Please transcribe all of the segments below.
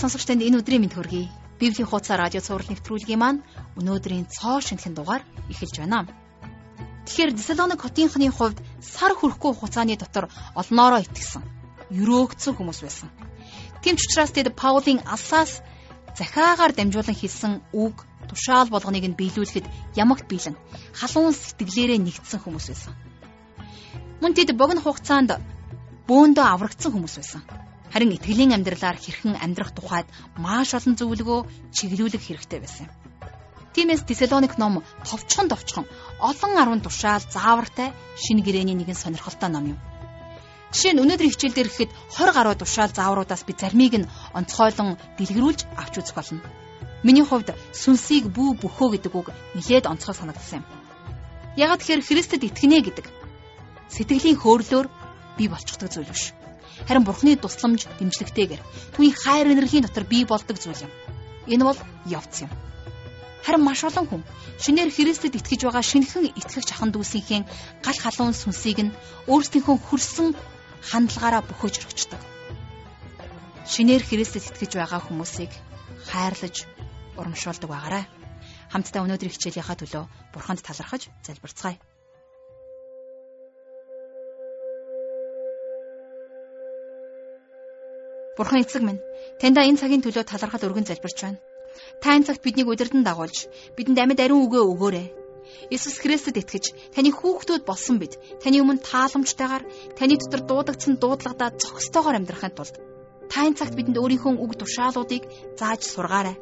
сонсогч танд энэ өдрийн мэнд хүргэе. Библийн хуудас радио цаураар нэвтрүүлгийн маань өнөөдрийн цоо шинэхэн дугаар эхэлж байна. Тэгэхээр Десалоник хотынхны хувьд сар хүрэхгүй хугацааны дотор олноороо итгэсэн. Өрөөгдсөн хүмүүс байсан. Тэмч учраас тэд Паулийн алсаас захиагаар дамжуулан хэлсэн үг тушаал болгоныг нь биелүүлэхэд ямагт биелэн халуун сэтгэлээрээ нэгдсэн хүмүүс байсан. Мөн тэд богино хугацаанд бөөндөө аврагдсан хүмүүс байсан. Харин итгэлийн амьдралаар хэрхэн амьдрах тухайд маш олон зөвлөгөө чиглүүлэх хэрэгтэй байсан юм. Тиймээс Тесалоник ном товчхон товчхон олон арван тушаал заавартай шинэ гэрээний нэгэн сонирхолтой ном юм. Жишээ нь өнөөдрийн хичээл дээр ихэд 20 гаруй тушаал заавруудаас би зармийг нь онцгойлон дэлгэрүүлж авч үзэх болно. Миний хувьд сүнсийг бүү бөхөө гэдэг үг нэлээд онцгой санагдсан юм. Ягаад тэгэхээр Христэд итгэнэ гэдэг сэтгэлийн хөөрлөөр бий болчихдог зүйл биш харин бурхны тусламж дэмжлэгтэйгээр түүний хайр энергийн дотор бий болдог зүйл юм. Энэ бол явц юм. Харин маш олон хүн шинээр Христэд итгэж байгаа шинэхэн итгэгч ахын дүүсийнхээ гал халуун сүнсийг нь өөрсдийнхөө хөрсөн хандлагаараа бөхөөж өргөждөг. Шинээр Христэд итгэж байгаа хүмүүсийг хайрлаж урамшуулдаг байгаарай. Хамтдаа өнөөдрийн хичээлийнхаа төлөө Бурханд талархаж залбирцгаая. Бурхан эцэг минь, таньда энэ цагийн төлөө талархал өргөн залбирч байна. Та энэ цагт биднийг удирдан дагуулж, бидэнд амьд ариун үгээ өгөөрэй. Иесус Христэд итгэж, таны хүүхдүүд болсон бид, таны өмнө тааламжтайгаар, таны дотор дуудагдсан дуудлагадаа зохистойгоор амьдрахын тулд та энэ цагт бидэнд өөрийнхөө үг тушаалуудыг зааж сургаарай.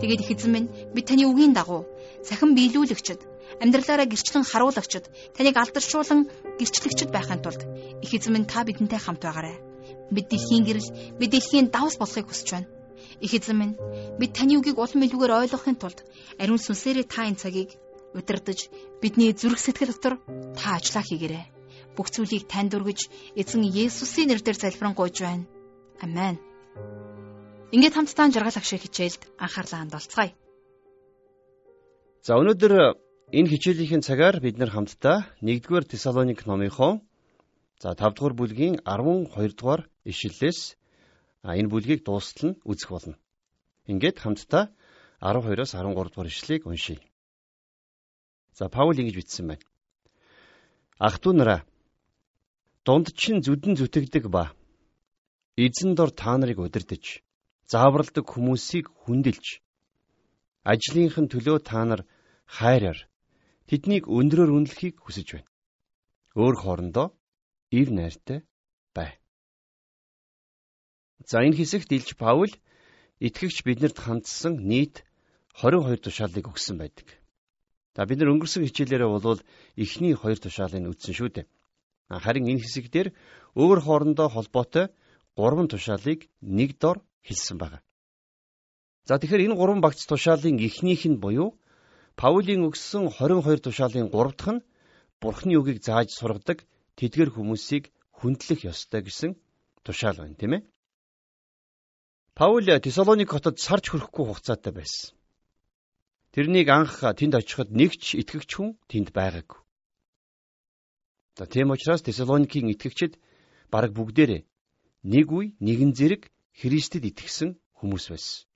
Тэгээд их эзэн минь, бид таны үгийн дагуу сахин биелүүлэгчд, амьдралаараа гэрчлэн харуулагчд, таныг алдаршуулан гэрчлэгчд байхын тулд их эзэн минь та бидэнтэй хамт байгаарай бид дэлхийн гэрэл, бид дэлхийн давс болохыг хүсэж байна. Их эзэн минь, бид таны үгийг улам илүүгээр ойлгохын тулд ариун сүнсээрээ та энэ цагийг удирдах бидний зүрх сэтгэл дотор та ажиллаа хийгээрэй. Бүх зүйлийг танд өргөж, эзэн Есүсийн нэрээр залбирanгуйж байна. Амен. Ингээд хамтдаа жаргал агшиг хичээлд анхаарлаа хандуулцгаая. За өнөөдөр энэ хичээлийн цагаар бид нар хамтдаа 1-р Тесалоник номынхон За 5 дугаар бүлгийн 12 дугаар ишлэлээс энэ бүлгийг дуустал нь үзэх болно. Ингээд хамтдаа 12-оос 13 дугаар ишлэлийг уншийе. За Паул ингэж бичсэн байна. Ах トゥ нараа дунд чин зүдэн зүтгдэг ба эзэн дор та нарыг удирдах зааварладаг хүмүүсийг хүндэлж ажлынхын төлөө та нар хайраар тэднийг өндрөөр үнэлэхийг хүсэж байна. Өөр хоорондоо ив найртай бай. За энэ хэсэгт Илж Паул итгэгч биднэрт хандсан нийт 22 тушаалыг өгсөн байдаг. За бид нар өнгөрсөн хичээлээрээ бол эхний хоёр тушаалыг үзсэн шүү дээ. Харин энэ хэсэг дээр өөр хоорондоо холбоотой 3 тушаалыг нэг дор хэлсэн байна. За тэгэхээр энэ 3 багц тушаалын эхнийх нь буюу Паулийн өгсөн 22 тушаалын 3 дахь нь Бурхны үгийг зааж сургадаг тэдгэр хүмүүсийг хүндлэх ёстой гэсэн тушаал байна, тийм ээ. Паул Тесалоник хотод сарж хүрэхгүй хугацаатай байсан. Тэрнийг анх тэнд очиход нэг ч итгэгч хүн тэнд байгаагүй. За тийм учраас Тесалоникийн итгэгчид бараг бүгдээрээ нэг үе нэгэн зэрэг Христэд итгэсэн хүмүүс байсан.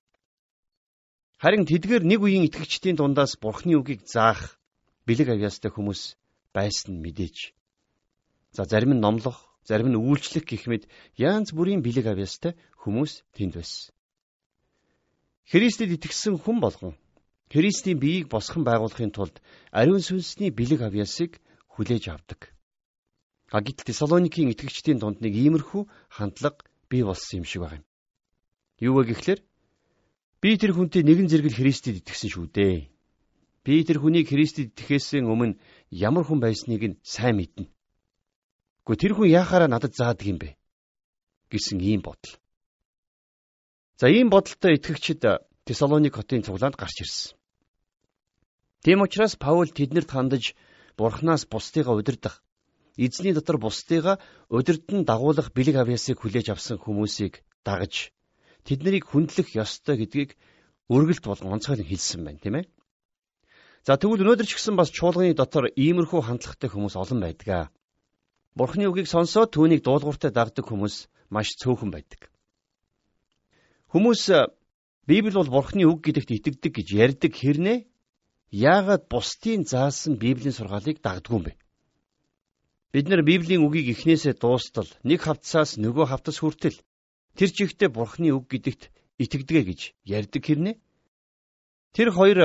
Харин тэдгээр нэг үеийн итгэгчдийн дундаас Бурхны үгийг заах бэлэг авьяастай хүмүүс байсан нь мэдээж. За зарим нь номлох, зарим нь үйлчлэх гэх мэт янз бүрийн бэлэг авьяастай хүмүүс тэнд байсан. Христэд итгэсэн хүн болгон Христийн биеийг босгон байгуулахын тулд ариун сүнсний бэлэг авьяасыг хүлээж авдаг. А гэтэл Тесалоникийн итгэгчдийн дунд нэг иймэрхүү хандлага бий болсон юм шиг байна. Юу вэ гэхлээр би тэр хүнтэй нэгэн зэрэгэл Христэд итгэсэн шүү дээ. Би тэр хүнийг Христэд итгэхээс өмнө ямар хүн байсныг нь сайн мэднэ. Гэхдээ тэр хүн яахаараа надад заадаг юм бэ? гэсэн ийм бодол. За ийм бодолтой итгэгчид Тесалоник хотын цуглаанд гарч ирсэн. Тийм учраас Паул тэднэрт хандаж Бурханаас бусдыгаа удирдах, эзний дотор бусдыгаа удирдан дагуулах бэлэг авьяасыг хүлээж авсан хүмүүсийг дагаж тэднийг хүндлэх ёстой гэдгийг өргөлт болгон онцгойлон хэлсэн байна, тийм ээ. За тэгвэл өнөөдөр ч гэсэн бас чуулганы дотор иймэрхүү хандлагатай хүмүүс олон байдаг. Бурхны үгийг сонсоод түүнийг дуулууртай дагдаг хүмүүс маш цөөхөн байдаг. Хүмүүс Библи бол Бурхны үг гэдэгт итгэдэг гэж ярьдаг хэрнээ яагаад бусдын заасан Библийн сургаалыг дагдгүй юм бэ? Бид нар Библийн үгийг эхнээсээ дуустал нэг хавцаас нөгөө хавцас хүртэл тэр чигтээ Бурхны үг гэдэгт итгэдэг гэж ярьдаг хэрнээ тэр хоёр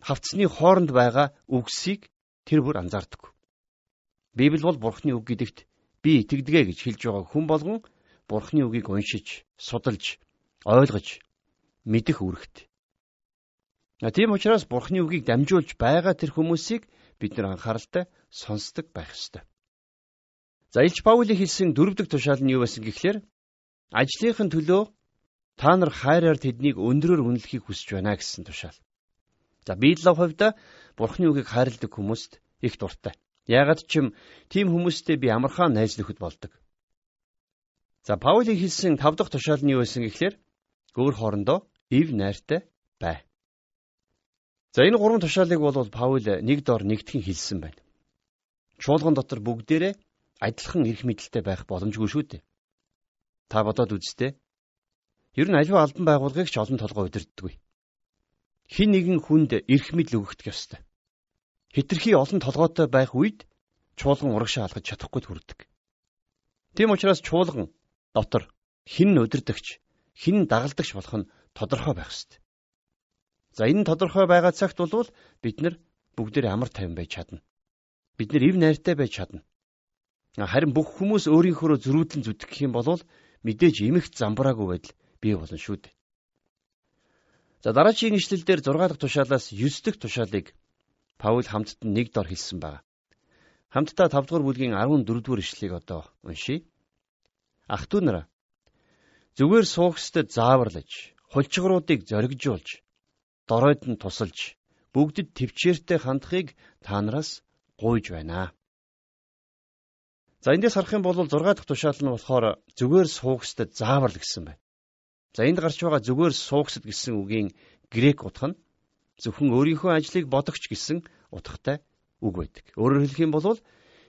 хавцны хооронд байгаа үгсийг тэр бүр анзаардаг. Библи бол Бурхны үг гэдэгт би итгэдэг гэж хэлж байгаа хүн болгон Бурхны үгийг уншиж, судалж, ойлгож мэдэх үүрэгтэй. А тийм учраас Бурхны үгийг дамжуулж байгаа тэр хүмүүсийг бид нар анхааралтай сонсдог байх ёстой. За Илч Паулийн хэлсэн дөрөв дэх тушаал нь юу байсан гэхлээр ажлынхын төлөө та нар хайраар тэднийг өндрөөр үнэлэхийг хүсэж байна гэсэн тушаал. За Библийн хувьд Бурхны үгийг хайрладаг хүмүүст их дуртай. Яагаад ч юм тийм хүмүүстэй би амархан найз нөхөд болдог. За Паулийн хэлсэн тав дахь тушаал нь юу байсан гэхлээр өөр хоорондоо ив найртай бай. За энэ гурван тушаалыг бол Паул нэг дор нэгтгэн хэлсэн байна. Чуулган дотор бүгдээрээ адилхан эрх мэдэлтэй байх боломжгүй шүү дээ. Та бодоод үзтээ. Ер нь аливаа албан байгууллагыг ч олон толгой удирддаггүй. Хин нэгэн хүнд эрх мэдэл өгөх ёстой. Хитрхи олон толгойтой байх үед чуулган урагшаа алгаж чадахгүй хүрдэг. Тийм учраас чуулган дотор хин удирдахч, хин дагалдагч болох нь тодорхой байх ёстой. За энэ тодорхой байгаа цагт бол бид нар бүгдээр амар тайван байж чадна. Бид нар ив найртай байж чадна. Харин бүх хүмүүс өөрийнхөө зөрүүдлэн зүтгэх юм бол мэдээж эмэгт замбраагүй байдал бий болно шүү дээ. За дараагийн ишлэлдэр 6 дахь тушаалаас 9 дахь тушаалыг Паул хамтд нь нэг дор хэлсэн байна. Хамтдаа 5 дугаар бүлгийн 14 дугаар ишлэлийг одоо уншийе. Ах トゥ нараа зүгээр суугчдад зааварлаж хулчгруудыг зоригжуулж доройд нь тусалж бүгдэд төвчээртэй хандахыг та нараас гуйж байна. За эндээс харах юм бол 6 дахь тушаал нь болохоор зүгээр суугсдад заавар л гэсэн байна. За энд гарч байгаа зүгээр суугсд гэсэн үгийн грек утга нь зөвхөн өөрийнхөө ажлыг бодогч гэсэн утгатай үг байдаг. Өөрөөр хэлэх юм бол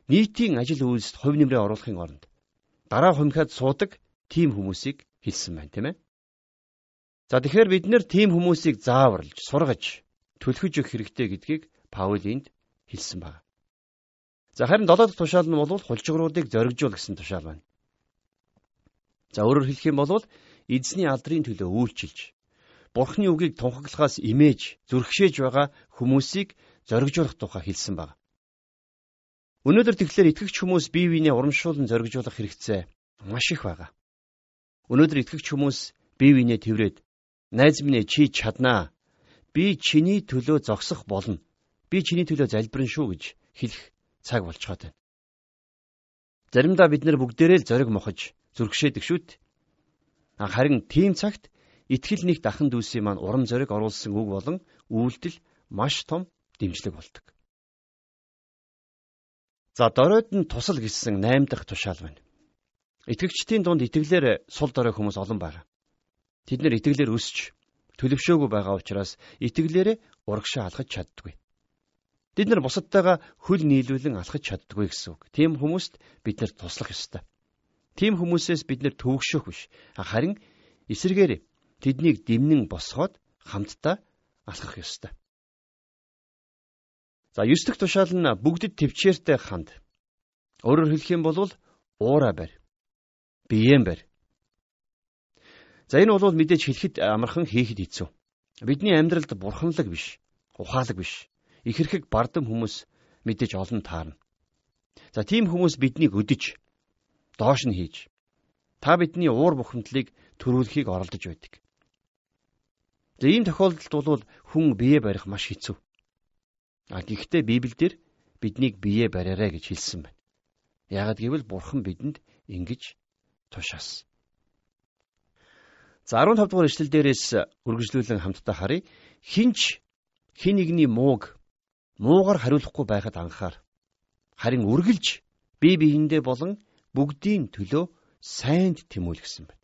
нийтийн ажил үйлсд хувь нэмрээ оруулахын оронд дараа хумхиад суудаг тийм хүмүүсийг хэлсэн байна, тийм ээ. За тэгэхээр бид нэр тийм хүмүүсийг зааварлж, сургаж, төлөхөж өгөх хэрэгтэй гэдгийг Паул энд хэлсэн байна. За харин 7 дахь тушаал нь бол хулжгруудыг зоригжуул гэсэн тушаал байна. За өөрөөр хэлэх юм бол эзний алдрын төлөө үйлчилж, Бурхны үгийг тунхаглахаас имээж, зүрхшээж байгаа хүмүүсийг зоригжуулах тухай хэлсэн байна. Өнөөдөр тэгэхээр итгэгч хүмүүс бие биенээ урамшуулан зоригжуулах хэрэгцээ маш их байна. Өнөөдөр итгэгч хүмүүс бие биенээ тэврээд Найз минь чи чаднаа. Би чиний төлөө зогсох болно. Би чиний төлөө залбирэн шүү гэж хэлэх цаг болцоод байна. Заримдаа бид нар бүгдээрээ л зориг мохож зүрхшээдэг шүүт. Харин тийм цагт итгэл нэг дахин дүүсийн маань урам зориг оруулсан үг болон үйлдэл маш том дэмжлэг болдог. За доройд нь тусал гэсэн 8 дахь тушаал байна. Итгэгчдийн дунд итгэлээр сул дорой хүмүүс олон байна. Тэд нэр итгэлээр өсч төлөвшөөгүй байгаа учраас итгэлээрээ урагшаа алхаж чаддгүй. Бид нар бусадтайгаа хөл нийлүүлэн алхаж чаддгүй гэсэн үг. Тийм хүмүүст бид нар туслах ёстой. Тийм хүмүүсээс бид нар төвөгшөх биш. Харин эсэргээр тэднийг дэмнэн босгоод хамтдаа алхах ёстой. За 9 дэх тушаал нь бүгдэд төвчээртэй ханд. Өөрөөр хэлэх юм бол уура барь. Биеэн барь. За энэ бол мэдээж хэлэхэд амархан хийхэд хэцүү. Бидний амьдралд бурханлаг биш, ухаалаг биш. Их хэрэг бардам хүмүүс мэдээж олон таарна. За тийм хүмүүс биднийг өдөж доош нь хийж та бидний уур бухимдлыг төрүүлэхийг оролдож байдаг. За ийм тохиолдолд бол хүн бие барих маш хэцүү. А гэхдээ Библиэлд биднийг бие бариарай гэж хэлсэн байна. Яагад гэвэл Бурхан бидэнд ингэж тушаасан. За 15 дугаар ишлэл дээрээс үргэлжлүүлэн хамтдаа харъя. Хинч хин нэгний мууг муугар хариулахгүй байхад анхаар. Харин үргэлж бие биендээ болон бүгдийн төлөө сайнд тэмүүлэх гэсэн байна.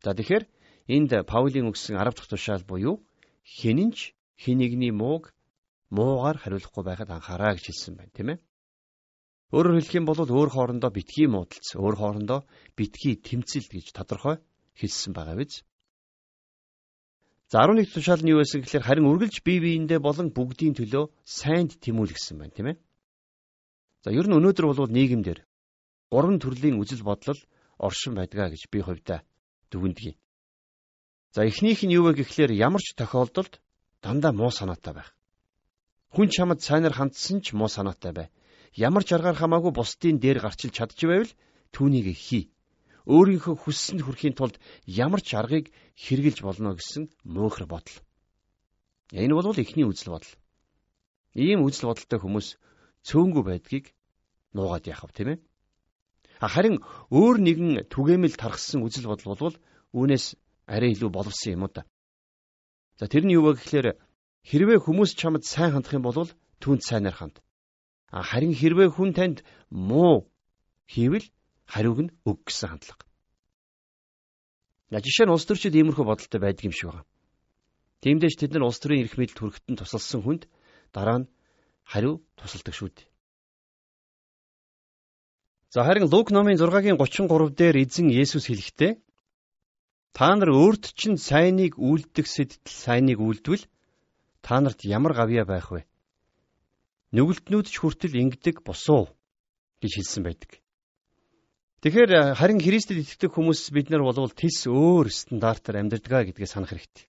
За тэгэхээр энд Паулийн өгсөн 10 дахь тушаал буюу хинэнч хин нэгний мууг муугаар хариулахгүй байхад анхаараа гэж хэлсэн байна, тийм ээ. Өөрөөр хэлэх юм бол өөр хоорондоо битгий муудалц, өөр хоорондоо битгий тэмцэл гэж тодорхой хэлсэн байгаа биз. За 11 тушаал нь юу байсан гэхээр харин үргэлж бие биендээ болон бүгдийн төлөө сайнд тэмүүлгсэн байна, тийм ээ. За ер нь өнөөдөр бол нийгэмдэр гурван төрлийн үжил бодлол оршин байдгаа гэж би хувьдаа дүгнэдэг. За эхнийх нь юу вэ гэхлээр ямар ч тохиолдолд дандаа муу санаатай байх. Хүн чамд сайнаар хандсан ч муу санаатай бай. Ямар ч аргаар хамаагүй бусдын дээр гарчилж чадж байвал түүнийг хий өөрийнхөө хүссэнд хүрэхийн тулд ямар ч аргыг хэрэгжилж болно гэсэн муухар бодол. Энэ бол эхний үзэл бодол. Ийм үзэл бодолтой хүмүүс цөөнгүй байдгийг нуугаад яхав тийм ээ. Харин өөр нэгэн түгээмэл тархсан үзэл бодол бол үүнээс арай илүү боловсон юм та. За тэр нь юу вэ гэхээр хэрвээ хүмүүс чамд сайн хандах юм бол түүнд сайнаар ханд. Харин хэрвээ хүн танд муу хийвэл хариуг нь өг гэсэн хандлага. На жишээ нь улс төрчид иймэрхүү бодолтой байдаг юм шиг байна. Тиймдээч тэд нар улс төрийн эрх мэдэл төрөхтөн тусалсан хүнд дараа нь хариу тусалдаг шүү дээ. За харин Лук номын 6-гийн 33 дээр эзэн Есүс хэлэхдээ та нар өөрт чинь сайныг үйлдэх сэтэл сайныг үйлдвэл та нарт ямар гавьяа байх вэ? Нүгэлтнүүд ч хүртэл ингэдэг босуу гэж хэлсэн байдаг. Тэгэхээр э, харин Христэд итгэдэг хүмүүс бид нар болвол тис өөр стандартаар амьдардаг гэдгээ санах хэрэгтэй.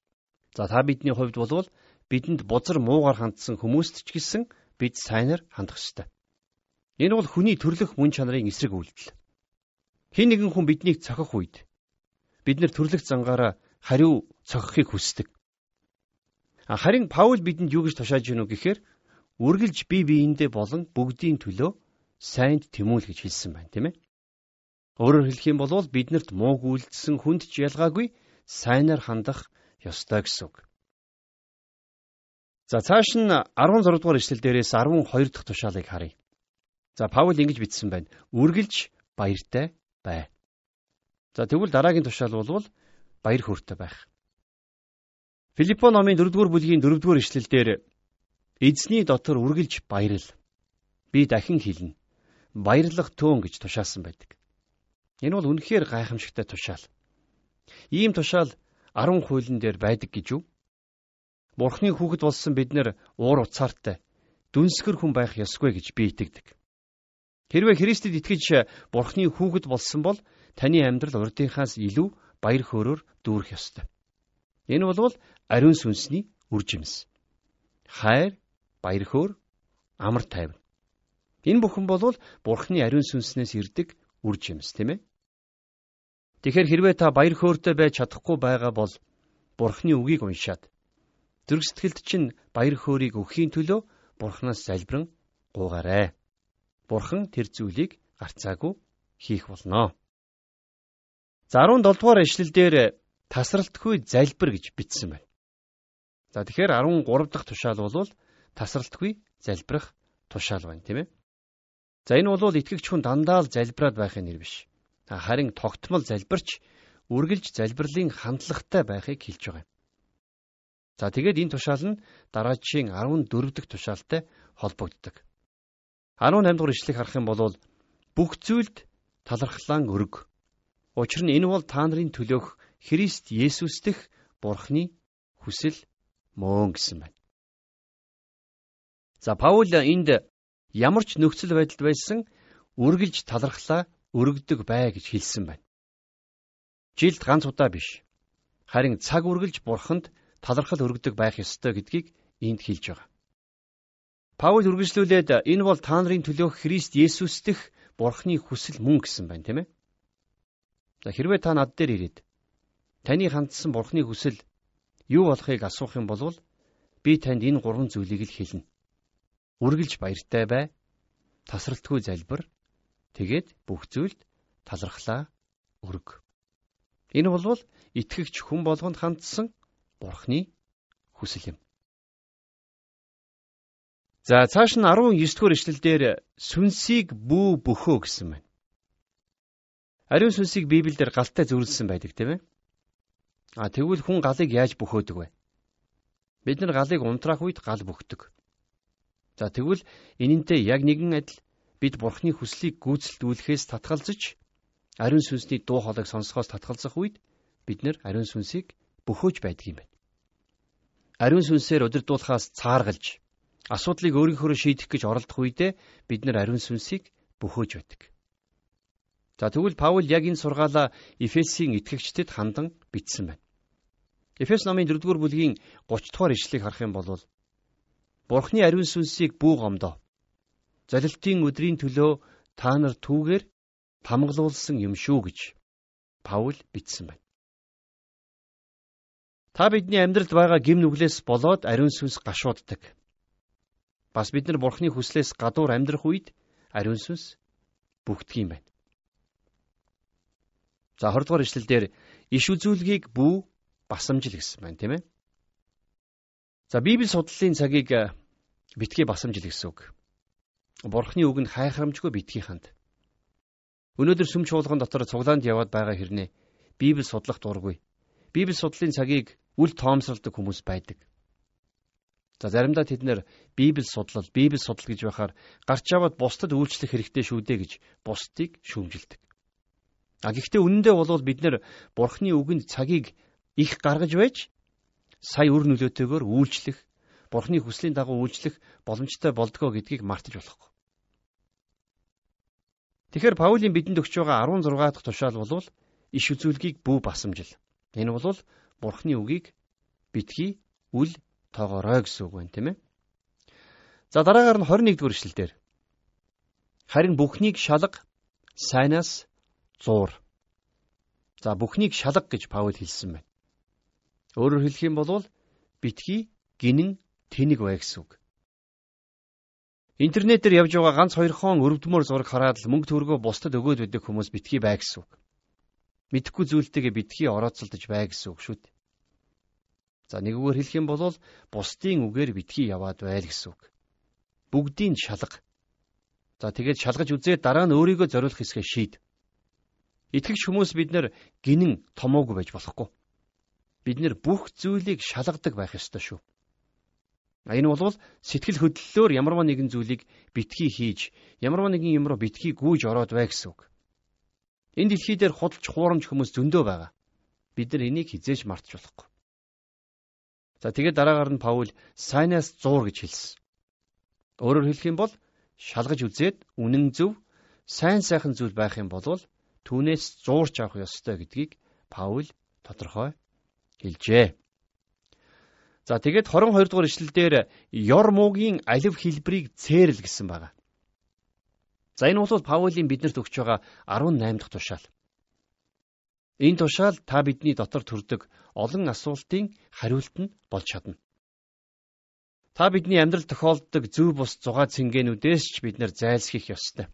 За та бидний хувьд болвол бидэнд бузар муугар хандсан хүмүүст ч гэсэн бид сайнаар хандах ёстой. Энэ бол хүний төрлөх мөн чанарын эсрэг үйлдэл. Хэн нэгэн хүн биднийг цохих үед бид нар төрлөх зангаараа хариу цохихыг хүсдэг. Харин Паул бидэнд юу гэж тушааж гинүү гэхээр үргэлж бие биендээ болон бүгдийн төлөө сайнд тэмүүл гэж хэлсэн байна, тийм ээ? Өөрөөр хэлэх юм бол биднэрт мууг үйлдэлсэн хүнд ч ялгаагүй сайнаар хандах ёстой гэсэн үг. За цааш нь 16 дугаар ишлэл дээрээс 12 дахь тушаалыг харъя. За Паул ингэж бичсэн байна. Үргэлж баяртай бай. За тэгвэл дараагийн тушаал бол баяр хөөртэй байх. Филиппо номын 4-р бүлгийн 4-р ишлэлдэр эзний дотор үргэлж баярл. Би дахин хэлнэ. Баярлах төөн гэж тушаасан байдаг. Энэ бол үнэхээр гайхамшигтай тушаал. Ийм тушаал 10 хуулийн дээр байдаг гэж юу? Бурхны хүүхэд болсон бид нэр уур уцаартай дүнсгэр хүн байх ёсгүй гэж би итгэдэг. Хэрвээ Христэд итгэж Бурхны хүүхэд болсон бол таны амьдрал урдынхаас илүү баяр хөөрөөр дүүрэх ёстой. Энэ бол ариун сүнсний үр жимс. Хайр, баяр хөөр, амар тайван. Энэ бүхэн бол Бурхны ариун сүнснээс ирдэг үр жимс, тийм ээ? Тэгэхээр хэрвээ та баяр хөөртэй байж чадахгүй байгаа бол Бурхны үгийг уншаад зүрх сэтгэлд чинь баяр хөөргийг өгөхийн төлөө Бурханаас залбирэн гуугаарай. Бурхан тэр зүйлийг гарцаагүй хийх болно. За 17 дугаар ишлэлдэр тасралтгүй залбир гэж бичсэн байна. За тэгэхээр 13 дахь тушаал бол тасралтгүй залбирах тушаал байна тийм ээ. За энэ бол итгэгч хүн дандаа л залбираад байхын нэр биш харин тогтмол залбирч үргэлж залбирлын хандлагатай байхыг хэлж байгаа юм. За тэгээд энэ тушаал нь дараагийн 14 дахь тушаалтай холбогддог. 18 дугаар ишлэгийг харах юм бол бүх зүйлд талархлаан өрг. Учир нь энэ бол та нарын төлөөх Христ Есүс дэх Бурхны хүсэл мөн гэсэн байна. За Паул энд ямар ч нөхцөл байдалд байсан үргэлж талархлаа өргөдөг бай гэж хэлсэн байна. Жилд ганц удаа биш. Харин цаг үргэлж бурханд талархал өргөдөг байх ёстой гэдгийг энд хэлж байгаа. Паул үргэлжлүүлээд энэ бол та нарын төлөөх Христ Есүс дэх бурхны хүсэл мөн гэсэн байна, тийм ээ? За хэрвээ та над дээр ирээд таны хандсан бурхны хүсэл юу болохыг асуух юм бол би танд энэ гурван зүйлийг л хэлнэ. Үргэлж баяртай бай. Тасралтгүй залбир. Тэгээд бүх зүйлд талархлаа өрг. Энэ бол итгэгч хүн болгонд хандсан Бурхны хүсэл юм. За цааш нь 19 дугаар ишлэлдэр сүнсийг бүү бөхөө гэсэн байна. Ариун сүнсийг Библиэлд галтай зөвлөсөн байдаг тийм ээ. А тэгвэл хүн галыг яаж бөхөөдөг вэ? Бид нар галыг унтраах үед гал бөхдөг. За тэгвэл энэнтэй яг нэгэн адил бид Бурхны хүслийг гүйцэлдүүлэхээс татгалзаж ариун сүнсний дуу хоолойг сонсохоос татгалзах үед бид нэр ариун сүнсийг бөхөөж байдаг юм байна. Ариун сүнсээр удирдуулахаас цааргалж асуудлыг өөрийнхөө шийдэх гэж оролдох үедээ бид нар ариун сүнсийг бөхөөж байдаг. За тэгвэл Паул яг энэ сургаалаа Эфесийн итгэгчдэд хандан бичсэн байна. Эфес номын 4-р бүлгийн 30 дугаар ишлэгийг харах юм бол Бурхны ариун сүнсийг бүү гомдоо. Залилтын өдрийн төлөө та нар түүгээр тамгалуулсан юм шүү гэж Паул бичсэн байна. Та бидний амьдралд байгаа гим нүглээс болоод ариун сүнс гашууддаг. Бас бид нар Бурхны хүслээс гадуур амьдрах үед ариун сүнс бүгдг юм байна. За 20 дугаар ишлэлдэр иш үзүүлгийг бүү басамжил гэсэн байна тийм ээ. За Библи судлалын цагийг э, битгий басамжил гэсэн үг. Бурхны үг нь хайхрамжгүй битгий ханд. Өнөөдөр сүм чуулган дотор цуглаанд яваад байгаа хэрнээ Библи судлах дургүй. Библи судлалын цагийг үл тоомсолдог хүмүүс байдаг. За заримдаа тэд нэр Библи судлал, Библи судал гэж байхаар гарч аваад бусдад үйлчлэх хэрэгтэй шүү дээ гэж бусдыг шүүмжилдэг. А гэхдээ үнэндээ бол бид нэр Бурхны үгэнд цагийг их гаргаж байж сая үр нөлөөтэйгээр үйлчлэх, Бурхны хүслийн дагуу үйлчлэх боломжтой болдгоо гэдгийг мартаж болохгүй. Тэгэхээр Паулийн бидэнд өгч байгаа 16 дахь тушаал бол иш үзүүлгийг бүү басамжил. Энэ бол Бурхны үгийг битгий үл тоогоорой гэсэн үг байна тийм ээ. За дараагаар нь 21 дугаар эшлэлдэр харин бүхнийг шалга сайнаас зуур. За бүхнийг шалга гэж Паул хэлсэн байна. Өөрөөр хэлэх юм бол битгий гинэн тэнэг бай гэсэн үг. Интернетээр явж байгаа ганц хоёр хон өрөвдмөр зураг хараад л мөнгө төгрөгөө бусдад өгөөд байдаг хүмүүс битгий бай гэсэн үг. Мэдхгүй зүйлтэйгээ битгий орооцолдож бай гэсэн үг шүү дээ. За нэгүгээр хэлэх юм бол бусдын үгээр битгий яваад байл гэсэн үг. Бүгдийг шалга. За тэгээд шалгаж үзээд дараа нь өөрийгөө зориулах хэсгээ шийд. Итгэгч хүмүүс бид нар гинэн томоогүй байж болохгүй. Бид нэр бүх зүйлийг шалгадаг байх ёстой шүү. Энэ бол сэтгэл хөдлөлөөр ямарваа нэгэн зүйлийг битгий хийж, ямарваа нэгэн юм руу битгий гүйж ороод бай гэсэн үг. Энэ дэлхий дээр худалч хуурамч хүмүүс зөндөө байгаа. Бид нар энийг хизээж мартаж болохгүй. За тэгээд дараагаар нь Паул сайнаас 100 гэж хэлсэн. Өөрөөр хэлэх юм бол шалгаж үзээд үнэн зөв сайн сайхан зүйл байх юм бол түүнээс зуурч авах ёстой гэдгийг Паул тодорхой хэлжээ. За тэгээд 22 дугаар ишлэлдэр ёр муугийн алив хэлбэрийг цээрл гэсэн байна. За энэ бол Паулийн биднэрт өгч байгаа 18 дахь тушаал. Энэ тушаал та бидний дотор төрдөг олон асуултын хариулт нь болж чадна. Та бидний амьдрал тохиолддог зөв бус зугаа цэнгэнүүдээс ч бид нэр зайлсхийх ёстой.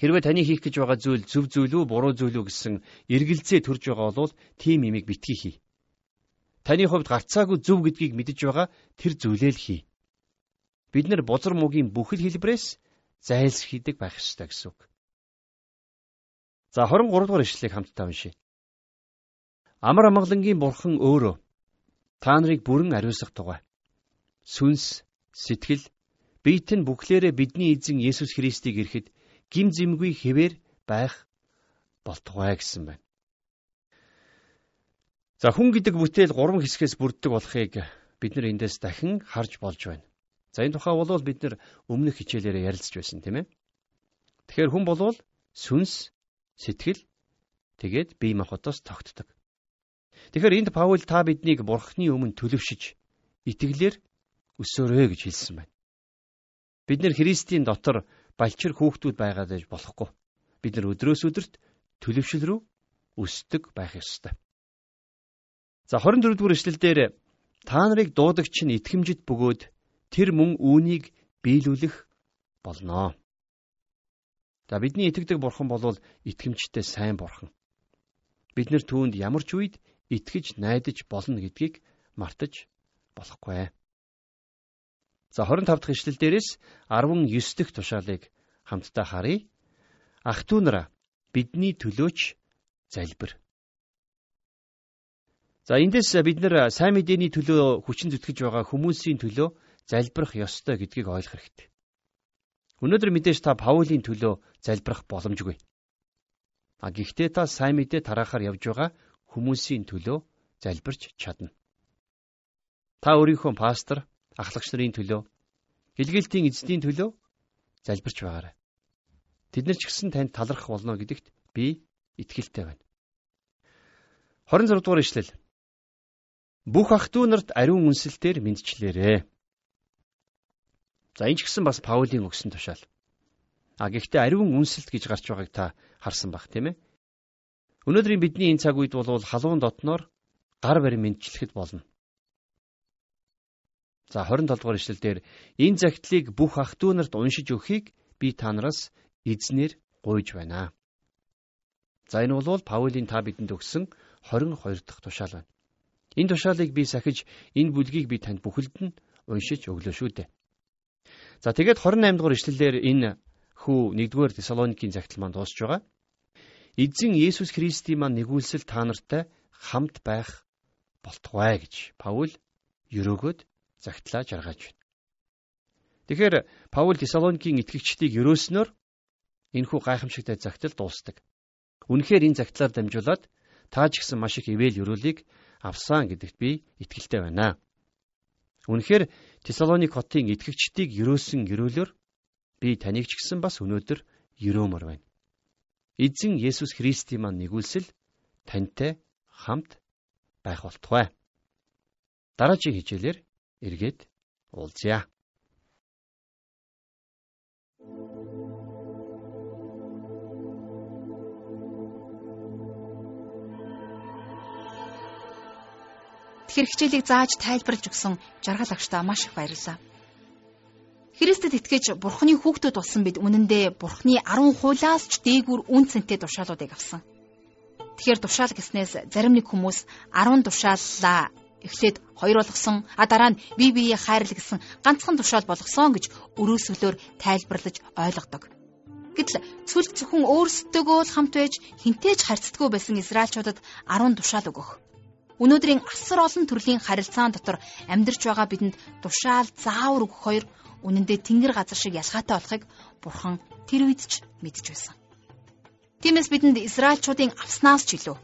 Хэрвээ таны хийх гэж байгаа зүйл зөв зүйл үү, буруу зүйл үү гэсэн эргэлзээ төрж байгаа бол тийм имийг битгий хий. Таны хувьд гарцаагүй зөв гэдгийг мэдэж байгаа тэр зүйлээ л хий. Бид нар бузар мөгийн бүхэл хэлбэрээс зайлсхийдэг байх ёстой гэсэн үг. За 23 дугаар ишлэлийг хамтдаа уншийе. Амар амгалангийн бурхан өөрөө та нарыг бүрэн ариусгах тугай. Сүнс, сэтгэл, биет нь бүхлээрээ бидний эзэн Есүс Христийг ирэхэд гим зэмгүй хэвээр байх болтугай гэсэн байна. За хүн гэдэг бүтээл гурван хэсгээс бүрддэг болохыг бид нар эндээс дахин харж болж байна. За энэ тухай бол бид нар өмнөх хичээлээрээ ярилцж байсан тийм ээ. Тэгэхээр хүн болвол сүнс, сэтгэл тэгээд бие махбодоос тогтдог. Тэгэхээр энд Паул та биднийг бурхны өмнө төлөвшөж итгэлээр өсөөрэй гэж хэлсэн байна. Бид нэр Христийн дотор балчир хүүхдүүд байгаад байж болохгүй. Бид нар өдрөөс өдөрт төлөвшил рүү өсдөг байх ёстой. За 24 дугаар эшлэлдэр та нарыг дуудагч нь итгэмжид бөгөөд тэр мөн үүнийг биелүүлэх болно. За бидний итгэдэг бурхан бол итгэмжтэй сайн бурхан. Бид нэр түүнд ямар ч үед итгэж найдаж болно гэдгийг мартаж болохгүй. За 25 дахь ишлэл дээрээс 19 дэх тушаалыг хамтдаа харъя. Ах トゥ нараа бидний төлөөч залбир. За эндээс бид нэр сайн мэдээний төлөө хүчин зүтгэж байгаа хүмүүсийн төлөө залбирах ёстой гэдгийг ойлгох хэрэгтэй. Өнөөдөр мэдээж та Паулийн төлөө залбирах боломжгүй. А гэхдээ та сайн мэдээ тараахаар явж байгаа хүмүүсийн төлөө залбирч чадна. Та өөрийнхөө пастор, ахлагч нарын төлөө, илгээлтийн эзэдийн төлөө залбирч байгаарай. Тэд нар ч гэсэн танд талархах болно гэдэгт би итгэлтэй байна. 26 дугаар ишлэл. Бүх ах トゥ нарт ариун үнсэлтээр мэдчлээрэ. За энэ ч гэсэн бас Паулийн өгсөн тушаал. А гэхдээ ариун үнсэлт гэж гарч байгааг та харсан бах тийм ээ. Өнөөдрийн бидний энэ цаг үед бол халуун дотноор гар барь мэдчлэхэд болно. За 27 дугаар ишлэл дээр энэ загтлыг бүх ах トゥ нарт уншиж өгөхийг би та нараас эзнэр гуйж байна. За энэ бол Паулийн та бидэнд өгсөн 22 дахь тушаал байна. Энэ тушаалыг би сахиж энэ бүлгийг би танд бүхэлд нь уншиж өглөө шүү дээ. За тэгээд 28 дугаар ишлэлээр энэ хүү 1-р Тесалоникийн загтал маань дуусж байгаа. Эзэн Есүс Христийн маань нэгүүлсэл та нартай хамт байх болтугай гэж Паул өрөөгөөд загтлаа жаргаж байна. Тэгэхээр Паул Тесалоникийн итгэгчдийг өрөөснөөр энэхүү гайхамшигтай загтал дуустдаг. Үнэхээр энэ загтлаар дамжуулаад Та ч гэсэн маш их ивэл өрөөлийг авсан гэдэгт би итгэлтэй байна. Үнэхээр Тесалоник хотын итгэгчдийг өрөөсөн өрөөлөөр би таныг ч гэсэн бас өнөөдөр өрөөмөр байна. Эзэн Есүс Христийн маань нэгүүлсэл тантай хамт байх болтугай. Дараагийн хичээлээр эргээд уулзъя. Тэгэхээр хичээлийг зааж тайлбарлаж өгсөн жаргал агштаа маш их баярлалаа. Христэд итгэж Бурхны хүүхдүүд болсон бид үнэндээ Бурхны 10 хуулиас ч дээгүүр үн цэнтэй тушаалуудыг авсан. Тэгэхээр тушаал гэснээс зарим нэг хүмүүс 10 тушааллаа эхлээд хоёр болгосон а дараа нь бие биеэ хайрл гэсэн ганцхан тушаал болгосон гэж өрөөсөлөөр тайлбарлаж ойлгодог. Гэтэл цүл зөвхөн өөрсдөө л хамт байж хинтээж харьцдаггүй байсан Израильчуудад 10 тушаал өгөх. Өнөөдрийн асар олон төрлийн харилцаан дотор амьдарч байгаа бидэнд тушаал заавар өгөх хоёр үнэндээ тэнгэр газар шиг ялгаатай болохыг Бурхан тэр үед ч мэдж байсан. Тиймээс бидэнд Израильчуудын авснаас ч илүү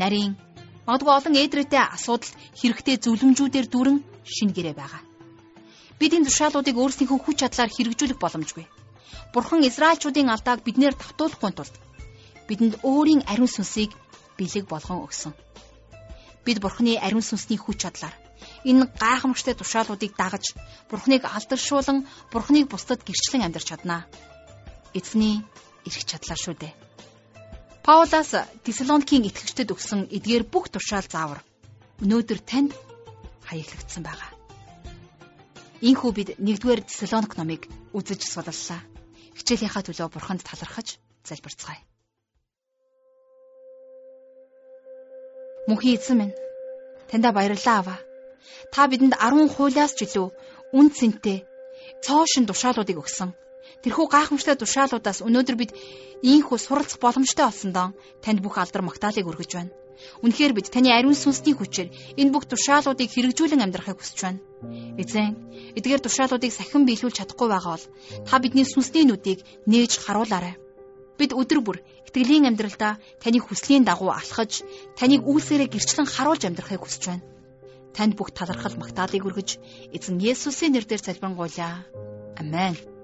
нарийн магадгүй олон эдрээтэй асуудал хэрэгтэй зөвлөмжүүдээр дүүрэн шин гэрээ байгаа. Бид энэ тушаалуудыг өөрсдийнхөө хүч чадлаар хэрэгжүүлэх боломжгүй. Бурхан Израильчуудын алдааг биднээр давтуулахгүй тулд бидэнд өөрийн ариун сүнсийг бэлэг болгон өгсөн бид Бурхны ариун сүнсний хүч чадлаар энэ гайхамшигтай тушаалуудыг дагаж Бурхныг алдаршуулан Бурхныг бусдад гэрчлэн амьдарч чаднаа. Эзний эрх чадлаа шүү дээ. Паулаас Тесалоникийн итгэгчдэд өгсөн эдгээр бүх тушаал заавар өнөөдөр танд хаяглагдсан байгаа. Ийхүү бид 1-р Тесалоник номыг үзэж суллаа. Хичээлийнхаа төлөө Бурханд талархаж залбирцгаая. Мөнхийн эзэн минь таньда баярлалаа аваа. Та бидэнд 10 хуулиас ч илүү үн цэнтэй цоошин тушаалуудыг өгсөн. Тэрхүү гайхамшигтай тушаалуудаас өнөөдөр бид ийхүү суралцах боломжтой болсондоо танд бүх алдар магтаалыг өргөж байна. Үнэхээр бид таны ариун сүнсний хүчээр энэ бүх тушаалуудыг хэрэгжүүлэн амьдрахыг хүсэж байна. Эзэн, эдгээр тушаалуудыг сахин биелүүлж чадахгүй байгаа бол та бидний сүнсний нүдийг нээж харуулаарай. Бид өдөр бүр итгэлийн амьдралдаа таны хүслийн дагуу алхаж, таныг үйлсээрээ гэрчлэн харуулж амьдрахыг хүсэж байна. Танд бүх талархал магтаалыг өргөж, эзэн Есүсийн нэрээр залбирanгуйлаа. Амен.